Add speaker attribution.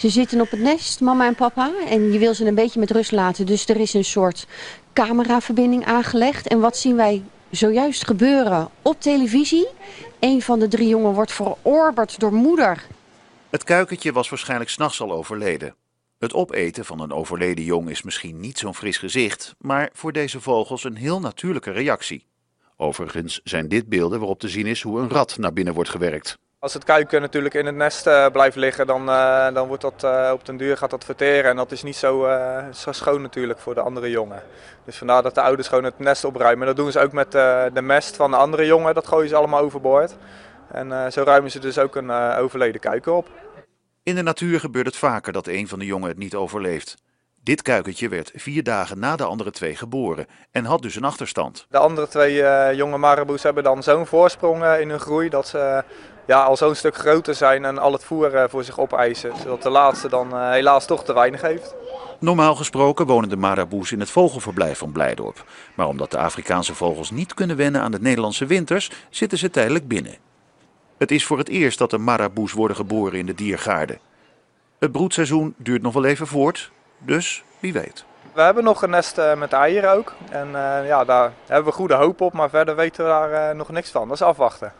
Speaker 1: Ze zitten op het nest, mama en papa. En je wil ze een beetje met rust laten. Dus er is een soort cameraverbinding aangelegd. En wat zien wij zojuist gebeuren op televisie? Een van de drie jongen wordt verorberd door moeder.
Speaker 2: Het kuikentje was waarschijnlijk s'nachts al overleden. Het opeten van een overleden jong is misschien niet zo'n fris gezicht, maar voor deze vogels een heel natuurlijke reactie. Overigens zijn dit beelden waarop te zien is hoe een rat naar binnen wordt gewerkt.
Speaker 3: Als het kuiken natuurlijk in het nest uh, blijft liggen, dan, uh, dan wordt dat uh, op den duur gaat dat verteren. En dat is niet zo, zo, schoon natuurlijk voor de andere jongen. Dus vandaar dat de ouders gewoon het nest opruimen. Dat doen ze ook met de mest van de andere jongen, dat gooien ze allemaal overboord. En zo ruimen ze dus ook een overleden kuiken op.
Speaker 2: In de natuur gebeurt het vaker dat een van de jongen het niet overleeft. Dit kuikentje werd vier dagen na de andere twee geboren en had dus een achterstand.
Speaker 3: De andere twee uh, jonge maraboes hebben dan zo'n voorsprong uh, in hun groei dat ze uh, ja, al zo'n stuk groter zijn en al het voer voor zich opeisen. Zodat de laatste dan helaas toch te weinig heeft.
Speaker 2: Normaal gesproken wonen de maraboes in het vogelverblijf van Blijdorp. Maar omdat de Afrikaanse vogels niet kunnen wennen aan de Nederlandse winters, zitten ze tijdelijk binnen. Het is voor het eerst dat de maraboes worden geboren in de diergaarden. Het broedseizoen duurt nog wel even voort, dus wie weet.
Speaker 3: We hebben nog een nest met eieren ook. En uh, ja, daar hebben we goede hoop op, maar verder weten we daar uh, nog niks van. Dat is afwachten.